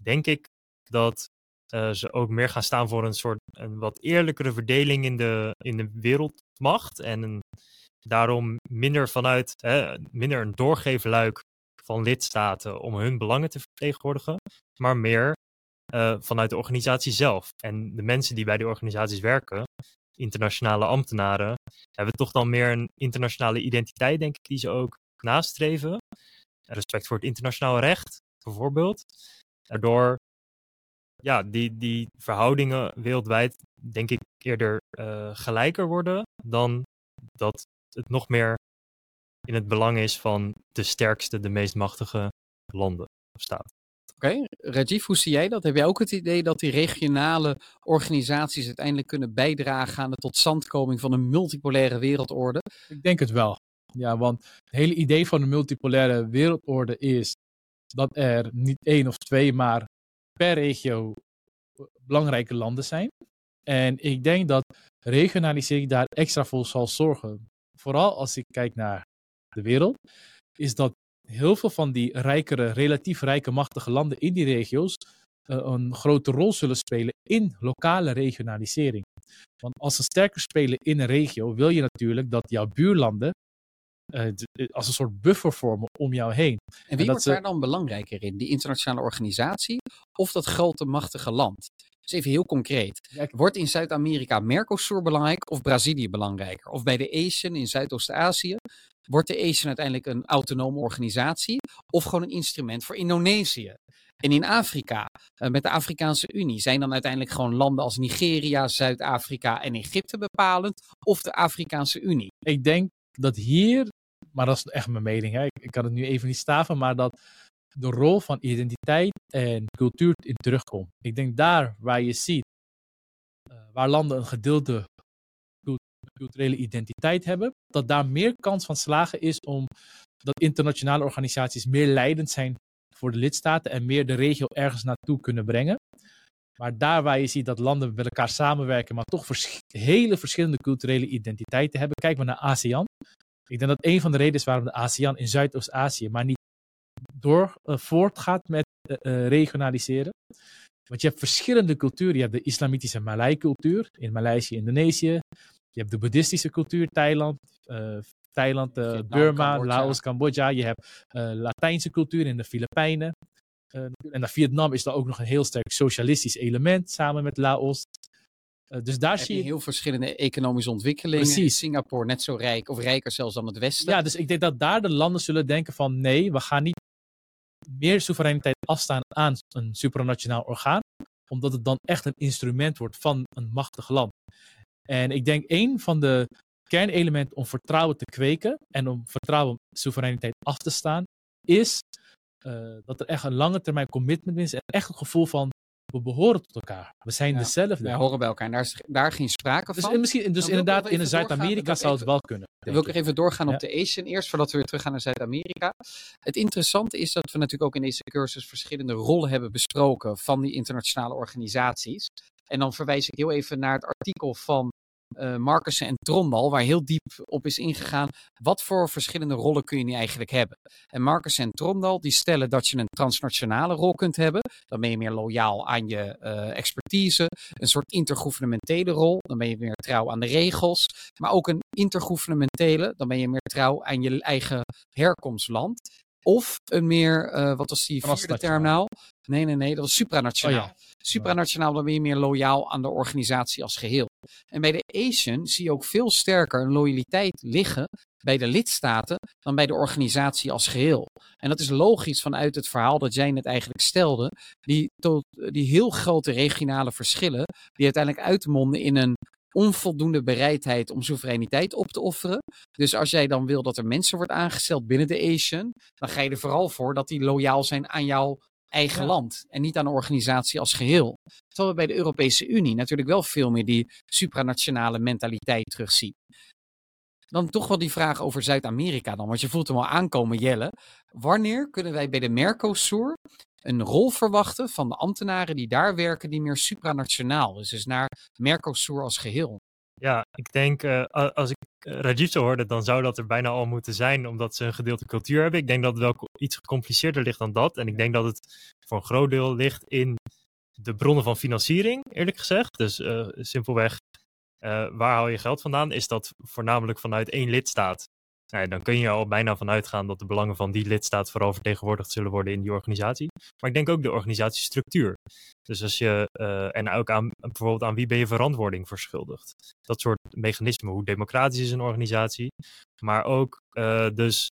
S3: denk ik dat uh, ze ook meer gaan staan voor een soort een wat eerlijkere verdeling in de, in de wereldmacht. En daarom minder vanuit, hè, minder een doorgeefluik van lidstaten om hun belangen te vertegenwoordigen, maar meer uh, vanuit de organisatie zelf. En de mensen die bij die organisaties werken, internationale ambtenaren, hebben toch dan meer een internationale identiteit, denk ik, die ze ook nastreven. Respect voor het internationaal recht, bijvoorbeeld. Waardoor ja, die, die verhoudingen wereldwijd, denk ik, eerder uh, gelijker worden dan dat het nog meer in het belang is van de sterkste, de meest machtige landen of staten.
S1: Oké, okay. Rajiv, hoe zie jij dat? Heb jij ook het idee dat die regionale organisaties uiteindelijk kunnen bijdragen aan de totstandkoming van een multipolaire wereldorde?
S2: Ik denk het wel. Ja, want het hele idee van een multipolaire wereldorde is dat er niet één of twee, maar per regio belangrijke landen zijn. En ik denk dat regionalisering daar extra voor zal zorgen. Vooral als ik kijk naar de wereld, is dat heel veel van die rijkere, relatief rijke, machtige landen in die regio's uh, een grote rol zullen spelen in lokale regionalisering. Want als ze sterker spelen in een regio, wil je natuurlijk dat jouw buurlanden eh, als een soort buffer vormen om jou heen.
S1: En wie
S2: dat
S1: wordt daar dan belangrijker in? Die internationale organisatie of dat grote machtige land? Dus even heel concreet. Wordt in Zuid-Amerika Mercosur belangrijk of Brazilië belangrijker? Of bij de ASEAN in Zuidoost-Azië wordt de ASEAN uiteindelijk een autonome organisatie of gewoon een instrument voor Indonesië? En in Afrika, eh, met de Afrikaanse Unie, zijn dan uiteindelijk gewoon landen als Nigeria, Zuid-Afrika en Egypte bepalend of de Afrikaanse Unie?
S2: Ik denk dat hier, maar dat is echt mijn mening, hè. Ik, kan het nu even niet staven, maar dat de rol van identiteit en cultuur in terugkomt. Ik denk daar waar je ziet, eh, waar landen een gedeelde cult- culturele identiteit hebben, dat daar meer kans van slagen is om dat internationale organisaties meer leidend zijn voor de lidstaten en meer de regio ergens naartoe kunnen brengen. Maar daar waar je ziet dat landen met elkaar samenwerken, maar toch hele verschillende culturele identiteiten hebben. Kijk maar naar ASEAN. Ik denk dat een van de redenen is waarom de ASEAN in Zuidoost-Azië maar niet door eh, voortgaat met eh, eh, regionaliseren. Want je hebt verschillende culturen. Je hebt de islamitische Malai-cultuur in Maleisië, Indonesië. Je hebt de boeddhistische cultuur, Thailand, eh, Thailand, Burma,
S1: Cambodja.
S2: Laos, Cambodja. Je hebt Latijnse cultuur in de Filipijnen. En Vietnam is er ook nog een heel sterk socialistisch element samen met Laos. Eh, dus daar zie
S1: je heel verschillende economische ontwikkelingen.
S2: Precies.
S1: Singapore net zo rijk of rijker zelfs dan het Westen?
S2: Ja, dus ik denk dat daar de landen zullen denken van nee, we gaan niet meer soevereiniteit afstaan aan een supranationaal orgaan, omdat het dan echt een instrument wordt van een machtig land. En ik denk een van de kernelementen om vertrouwen te kweken en om vertrouwen soevereiniteit af te staan, is eh, dat er echt een lange termijn commitment is en echt een gevoel van we behoren tot elkaar. We zijn
S1: Ja,
S2: dezelfde.
S1: Wij horen bij elkaar en daar is daar geen sprake
S2: Dus,
S1: van.
S2: en misschien, dus inderdaad, in Zuid-Amerika zou het wel kunnen.
S1: Dan wil ik er even doorgaan
S2: Ja.
S1: op de Asian eerst, voordat we weer teruggaan naar Zuid-Amerika. Het interessante is dat we natuurlijk ook in deze cursus verschillende rollen hebben besproken van die internationale organisaties. En dan verwijs ik heel even naar het artikel van eh Markussen en Trondal, waar heel diep op is ingegaan. Wat voor verschillende rollen kun je nu eigenlijk hebben? En Markussen en Trondal die stellen dat je een transnationale rol kunt hebben. Dan ben je meer loyaal aan je eh, expertise. Een soort intergouvernementele rol. Dan ben je meer trouw aan de regels. Maar ook een intergouvernementele. Dan ben je meer trouw aan je eigen herkomstland. Of een meer, eh, wat was die vierde term nou? Nee, nee, nee, dat was supranationaal.
S2: Oh ja.
S1: Supranationaal, dan ben je meer loyaal aan de organisatie als geheel. En bij de Asian zie je ook veel sterker een loyaliteit liggen bij de lidstaten dan bij de organisatie als geheel. En dat is logisch vanuit het verhaal dat jij net eigenlijk stelde, die, tot, die heel grote regionale verschillen, die uiteindelijk uitmonden in een onvoldoende bereidheid om soevereiniteit op te offeren. Dus als jij dan wil dat er mensen wordt aangesteld binnen de Asian, dan ga je er vooral voor dat die loyaal zijn aan jouw eigen
S2: Ja.
S1: land en niet aan de organisatie als geheel. Terwijl we bij de Europese Unie natuurlijk wel veel meer die supranationale mentaliteit terugzien. Dan toch wel die vraag over Zuid-Amerika dan, want je voelt hem al aankomen, Jelle. Wanneer kunnen wij bij de Mercosur een rol verwachten van de ambtenaren die daar werken, die meer supranationaal is, dus naar Mercosur als geheel?
S3: Ja, ik denk, eh, als ik eh, Rajiv hoorde, dan zou dat er bijna al moeten zijn, omdat ze een gedeelte cultuur hebben. Ik denk dat het wel iets gecompliceerder ligt dan dat. En ik denk dat het voor een groot deel ligt in de bronnen van financiering, eerlijk gezegd. Dus eh, simpelweg, waar haal je geld vandaan? Is dat voornamelijk vanuit één lidstaat? Nou ja, dan kun je al bijna vanuit gaan dat de belangen van die lidstaat vooral vertegenwoordigd zullen worden in die organisatie. Maar ik denk ook de organisatiestructuur. Dus als je, eh, en ook aan bijvoorbeeld aan wie ben je verantwoording verschuldigd? Dat soort mechanismen. Hoe democratisch is een organisatie? Maar ook eh, dus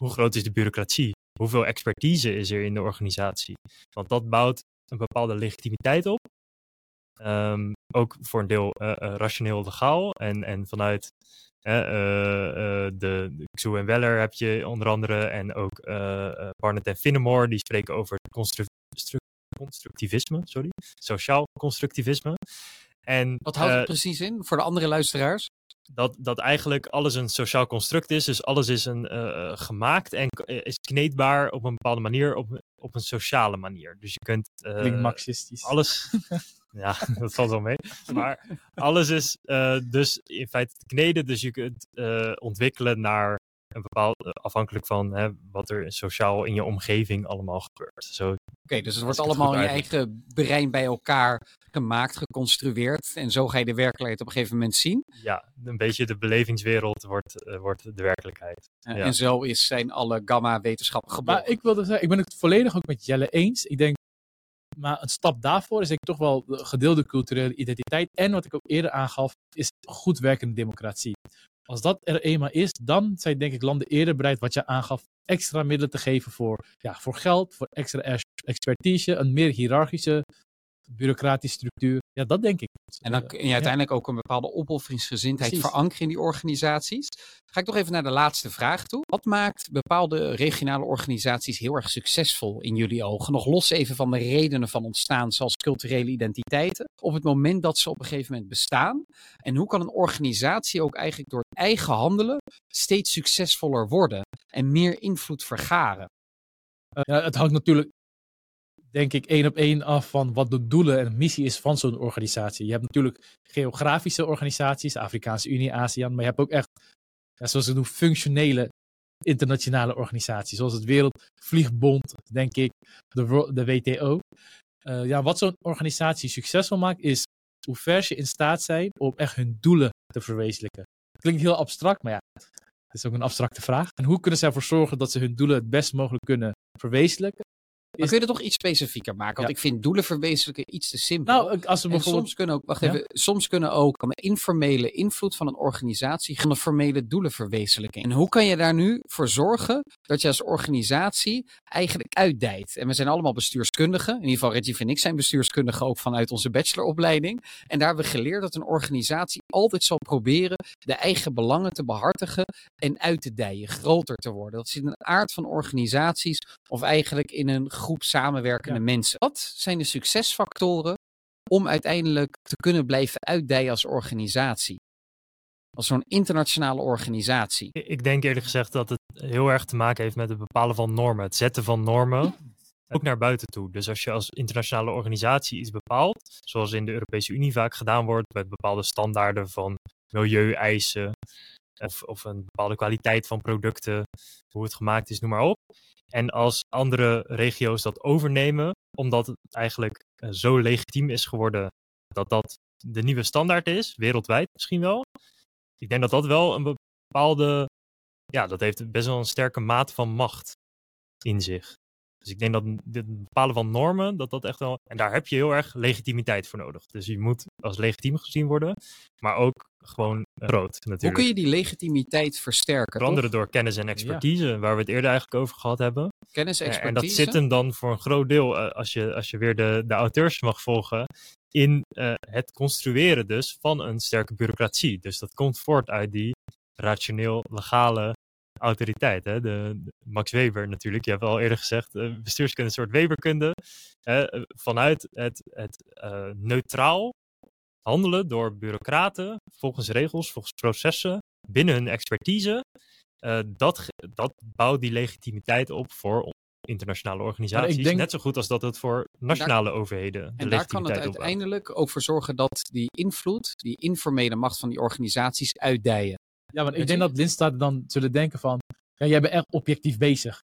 S3: hoe groot is de bureaucratie? Hoeveel expertise is er in de organisatie? Want dat bouwt een bepaalde legitimiteit op. Ehm, ook voor een deel eh, eh, rationeel legaal. En, en vanuit eh, eh, eh, de, Xu en Weller heb je onder andere. En ook eh, eh, Barnett en Finnemore, die spreken over constru- stru- constructivisme, sorry. Sociaal constructivisme. En,
S1: Wat houdt het precies in voor de andere luisteraars?
S3: dat, dat eigenlijk alles een sociaal construct is. Dus alles is een, eh, gemaakt en is kneedbaar op een bepaalde manier, op, op een sociale manier. Dus je kunt eh,
S2: Klinkt marxistisch.
S3: alles. ja, dat valt wel mee. Maar alles is eh, dus in feite te kneden. Dus je kunt eh, ontwikkelen naar een bepaald, eh, afhankelijk van hè, wat er sociaal in je omgeving allemaal gebeurt. Zo,
S1: Oké, dus het wordt allemaal in je eigen brein bij elkaar gemaakt, geconstrueerd. En zo ga je de werkelijkheid op een gegeven moment zien.
S3: ja, een beetje de belevingswereld wordt, wordt de werkelijkheid. Ja.
S1: En zo is, zijn alle gamma-wetenschappen geboren.
S2: Maar ik wilde zeggen, ik ben het volledig ook met Jelle eens. Ik denk, maar een stap daarvoor is denk ik toch wel de gedeelde culturele identiteit. En wat ik ook eerder aangaf, is goed werkende democratie. Als dat er eenmaal is, dan zijn denk ik landen eerder bereid, wat je aangaf, extra middelen te geven voor, ja, voor geld, voor extra ex- expertise, een meer hiërarchische bureaucratische structuur. Ja, dat denk ik.
S1: En dan
S2: Eh,
S1: kun je uiteindelijk ook een bepaalde opofferingsgezindheid
S2: Precies.
S1: verankeren in die organisaties. Ga ik nog even naar de laatste vraag toe. Wat maakt bepaalde regionale organisaties heel erg succesvol in jullie ogen? Nog los even van de redenen van ontstaan, zoals culturele identiteiten. Op het moment dat ze op een gegeven moment bestaan. En hoe kan een organisatie ook eigenlijk door eigen handelen steeds succesvoller worden en meer invloed vergaren?
S2: Eh, ja, het hangt natuurlijk, denk ik, één op één af van wat de doelen en missie is van zo'n organisatie. Je hebt natuurlijk geografische organisaties, Afrikaanse Unie, ASEAN, maar je hebt ook echt, zoals ze doen, functionele internationale organisaties, zoals het Wereldvliegbond, denk ik, de, de WTO. Eh, ja, wat zo'n organisatie succesvol maakt, is hoe ver ze in staat zijn om echt hun doelen te verwezenlijken. Klinkt heel abstract, maar ja, het is ook een abstracte vraag. En hoe kunnen ze ervoor zorgen dat ze hun doelen het best mogelijk kunnen verwezenlijken?
S1: Maar kun je dat toch iets specifieker maken? Want
S2: Ja.
S1: ik vind doelen verwezenlijken iets te simpel.
S2: Nou, als we bijvoorbeeld.
S1: soms kunnen ook, wacht
S2: Ja?
S1: even, soms kunnen ook kan de informele invloed van een organisatie gaan de formele doelen verwezenlijken. En hoe kan je daar nu voor zorgen dat je als organisatie eigenlijk uitdijt? En we zijn allemaal bestuurskundigen. In ieder geval Reggie en ik zijn bestuurskundigen ook vanuit onze bacheloropleiding. En daar hebben we geleerd dat een organisatie altijd zal proberen de eigen belangen te behartigen en uit te dijen, groter te worden. Dat zit in de aard van organisaties of eigenlijk in een groep samenwerkende
S2: Ja.
S1: mensen. Wat zijn de succesfactoren om uiteindelijk te kunnen blijven uitdijen als organisatie? Als zo'n internationale organisatie.
S3: Ik ik denk eerlijk gezegd dat het heel erg te maken heeft met het bepalen van normen, het zetten van normen, ook naar buiten toe. Dus als je als internationale organisatie iets bepaalt, zoals in de Europese Unie vaak gedaan wordt, met bepaalde standaarden van milieueisen of, of een bepaalde kwaliteit van producten, hoe het gemaakt is, noem maar op. En als andere regio's dat overnemen, omdat het eigenlijk eh, zo legitiem is geworden dat dat de nieuwe standaard is, wereldwijd misschien wel. Ik denk dat dat wel een bepaalde, ja, dat heeft best wel een sterke mate van macht in zich. Dus ik denk dat het bepalen van normen, dat dat echt wel, en daar heb je heel erg legitimiteit voor nodig. Dus je moet als legitiem gezien worden, maar ook gewoon groot natuurlijk.
S1: Hoe kun je die legitimiteit versterken?
S3: Onder andere
S1: toch?
S3: door kennis en expertise, waar we het eerder eigenlijk over gehad hebben.
S1: Kennis, expertise.
S3: En dat zit hem dan voor een groot deel, eh, als, je, als je weer de, de auteurs mag volgen, in eh, het construeren dus van een sterke bureaucratie. Dus dat komt voort uit die rationeel-legale autoriteit. Hè? De, de- Max Weber natuurlijk, je hebt al eerder gezegd, eh, bestuurskunde is een soort Weberkunde. hè, eh, vanuit het, het eh, neutraal handelen door bureaucraten, volgens regels, volgens processen, binnen hun expertise. eh, dat, dat bouwt die legitimiteit op voor internationale organisaties.
S2: denk-
S3: Net zo goed als dat het voor nationale overheden de
S1: En daar kan het uiteindelijk ook voor zorgen dat die invloed, die informele macht van die organisaties uitdijen.
S2: Ja, want ik denk dat lidstaten dan zullen denken van, ja, jij bent echt objectief bezig.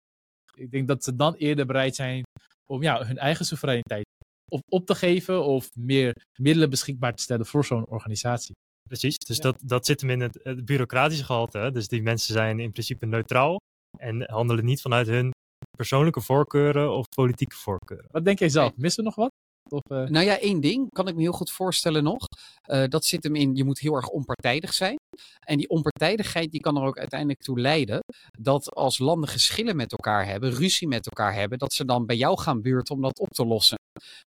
S2: Ik denk dat ze dan eerder bereid zijn om ja, hun eigen soevereiniteit of op te geven of meer middelen beschikbaar te stellen voor zo'n organisatie.
S3: Precies, dus
S2: Ja.
S3: dat, dat zit hem in het, het bureaucratische gehalte. Hè? Dus die mensen zijn in principe neutraal en handelen niet vanuit hun persoonlijke voorkeuren of politieke voorkeuren.
S2: Wat denk jij zelf? Missen we nog wat? Of, eh,
S1: Nou ja, één ding kan ik me heel goed voorstellen nog. Eh, dat zit hem in, je moet heel erg onpartijdig zijn. En die onpartijdigheid die kan er ook uiteindelijk toe leiden dat als landen geschillen met elkaar hebben, ruzie met elkaar hebben, dat ze dan bij jou gaan buurten om dat op te lossen.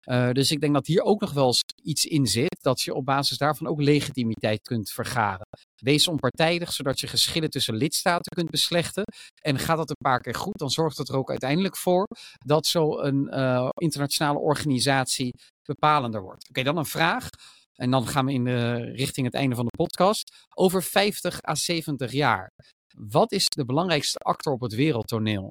S1: Eh, dus ik denk dat hier ook nog wel eens iets in zit, dat je op basis daarvan ook legitimiteit kunt vergaren. Wees onpartijdig, zodat je geschillen tussen lidstaten kunt beslechten. En gaat dat een paar keer goed, dan zorgt het er ook uiteindelijk voor dat zo'n eh, internationale organisatie bepalender wordt. Oké, dan een vraag. En dan gaan we in de, richting het einde van de podcast. Over 50 à 70 jaar. Wat is de belangrijkste actor op het wereldtoneel?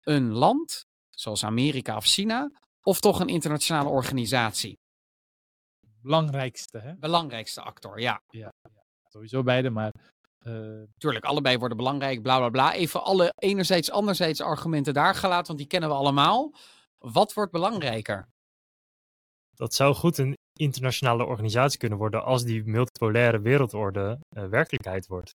S1: Een land, zoals Amerika of China, of toch een internationale organisatie?
S2: belangrijkste, hè?
S1: Belangrijkste actor, ja.
S2: Sowieso beide, maar Eh,
S1: Tuurlijk, allebei worden belangrijk, bla bla bla. Even alle enerzijds, anderzijds argumenten daar gelaten, want die kennen we allemaal. Wat wordt belangrijker?
S3: Dat zou goed een internationale organisatie kunnen worden als die multipolaire wereldorde eh, werkelijkheid wordt.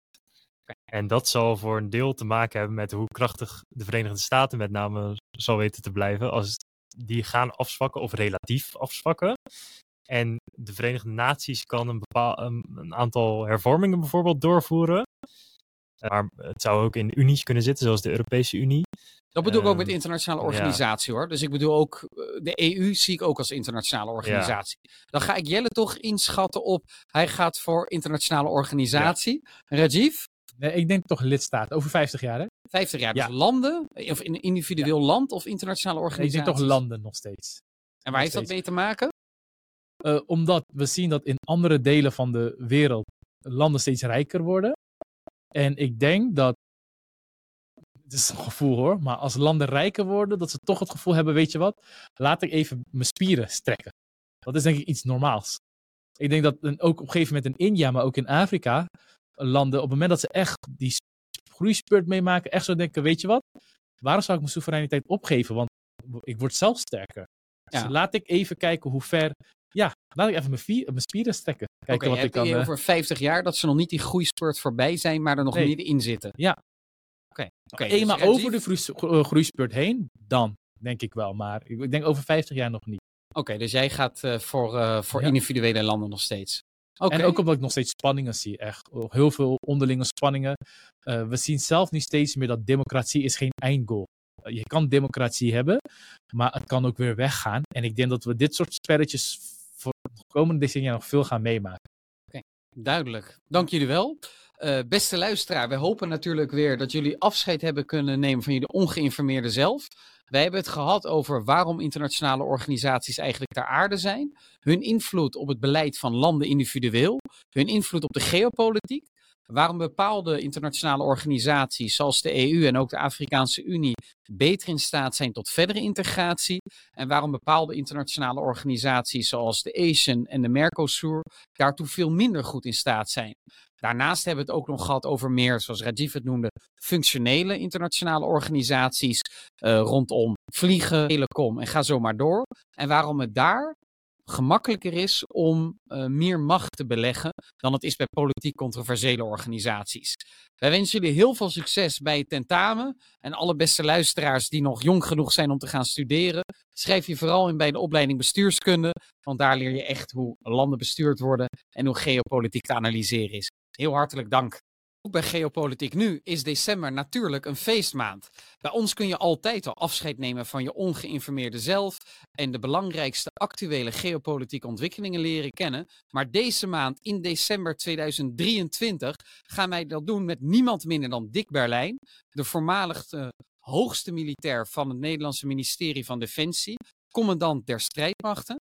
S3: En dat zal voor een deel te maken hebben met hoe krachtig de Verenigde Staten met name zal weten te blijven. Als die gaan afzwakken of relatief afzwakken. En de Verenigde Naties kan een, bepaal, een, een aantal hervormingen bijvoorbeeld doorvoeren. Maar het zou ook in unies kunnen zitten, zoals de Europese Unie.
S1: Dat bedoel ik ook met
S3: Ehm,
S1: internationale
S3: ja.
S1: organisatie hoor. Dus ik bedoel ook, eh, de EU zie ik ook als internationale organisatie. Dan ga ik Jelle toch inschatten op, hij gaat voor internationale organisatie. Rajiv,
S2: nee, ik denk toch lidstaat, over 50 jaar hè?
S1: 50 jaar. Dus
S2: Ja.
S1: landen, of in een individueel land of internationale
S2: Nee, ik
S1: organisatie.
S2: denk toch landen nog steeds.
S1: En waar heeft dat mee te maken?
S2: Eh, omdat we zien dat in andere delen van de wereld landen steeds rijker worden. En ik denk dat, het is een gevoel hoor, maar als landen rijker worden, dat ze toch het gevoel hebben, weet je wat, laat ik even mijn spieren strekken. Dat is denk ik iets normaals. Ik denk dat een- ook op een gegeven moment in India, maar ook in Afrika, landen, op het moment dat ze echt die sp- groeispurt meemaken, echt zo denken, weet je wat, waarom zou ik mijn soevereiniteit opgeven? Want ik word zelf sterker. Dus
S1: Ja.
S2: laat ik even kijken hoe ver ja, laat ik even mijn, vier- mijn spieren strekken. Kijken
S1: je
S2: wat ik kan.
S1: hier
S2: eh,
S1: over 50 jaar dat ze nog niet die groeispurt voorbij zijn, maar er nog
S2: Nee.
S1: middenin zitten.
S2: Ja.
S1: Oké,
S2: eenmaal
S1: dus
S2: over de eh, groeispurt heen, dan denk ik wel. Maar ik, denk over 50 jaar nog niet.
S1: Oké, dus jij gaat eh, voor, voor
S2: Ja.
S1: individuele landen nog steeds. Oké,
S2: En ook omdat ik nog steeds spanningen zie. Echt heel veel onderlinge spanningen. We zien zelf nu steeds meer dat democratie is geen eindgoal. Uh, je kan democratie hebben, maar het kan ook weer weggaan. En ik denk dat we dit soort spelletjes voor de komende decennia nog veel gaan meemaken.
S1: duidelijk. Dank jullie wel. Eh, beste luisteraar, we hopen natuurlijk weer dat jullie afscheid hebben kunnen nemen van jullie ongeïnformeerde zelf. Wij hebben het gehad over waarom internationale organisaties eigenlijk ter aarde zijn, hun invloed op het beleid van landen individueel, hun invloed op de geopolitiek, waarom bepaalde internationale organisaties zoals de EU en ook de Afrikaanse Unie beter in staat zijn tot verdere integratie en waarom bepaalde internationale organisaties zoals de ASEAN en de Mercosur daartoe veel minder goed in staat zijn. Daarnaast hebben we het ook nog gehad over meer, zoals Rajiv het noemde, functionele internationale organisaties eh, rondom vliegen, telecom en ga zo maar door. En waarom het daar gemakkelijker is om eh, meer macht te beleggen dan het is bij politiek controversiële organisaties. Wij wensen jullie heel veel succes bij het tentamen. En alle beste luisteraars die nog jong genoeg zijn om te gaan studeren, schrijf je vooral in bij de opleiding bestuurskunde, want daar leer je echt hoe landen bestuurd worden en hoe geopolitiek te analyseren is. Heel hartelijk dank. Ook bij Geopolitiek Nu is december natuurlijk een feestmaand. Bij ons kun je altijd al afscheid nemen van je ongeïnformeerde zelf en de belangrijkste actuele geopolitieke ontwikkelingen leren kennen. Maar deze maand, in december 2023, gaan wij dat doen met niemand minder dan Dick Berlijn, de voormalig eh, hoogste militair van het Nederlandse ministerie van Defensie, commandant der strijdmachten.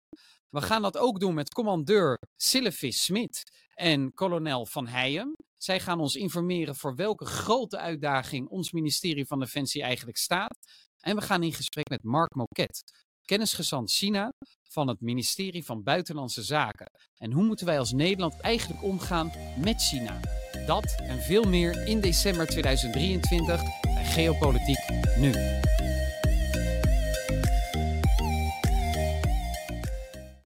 S1: We gaan dat ook doen met commandeur Sylvis Smit en kolonel Van Heijem. Zij gaan ons informeren voor welke grote uitdaging ons ministerie van Defensie eigenlijk staat. En we gaan in gesprek met Mark Moket, kennisgezant China van het ministerie van Buitenlandse Zaken. En hoe moeten wij als Nederland eigenlijk omgaan met China? Dat en veel meer in december 2023 bij Geopolitiek Nu.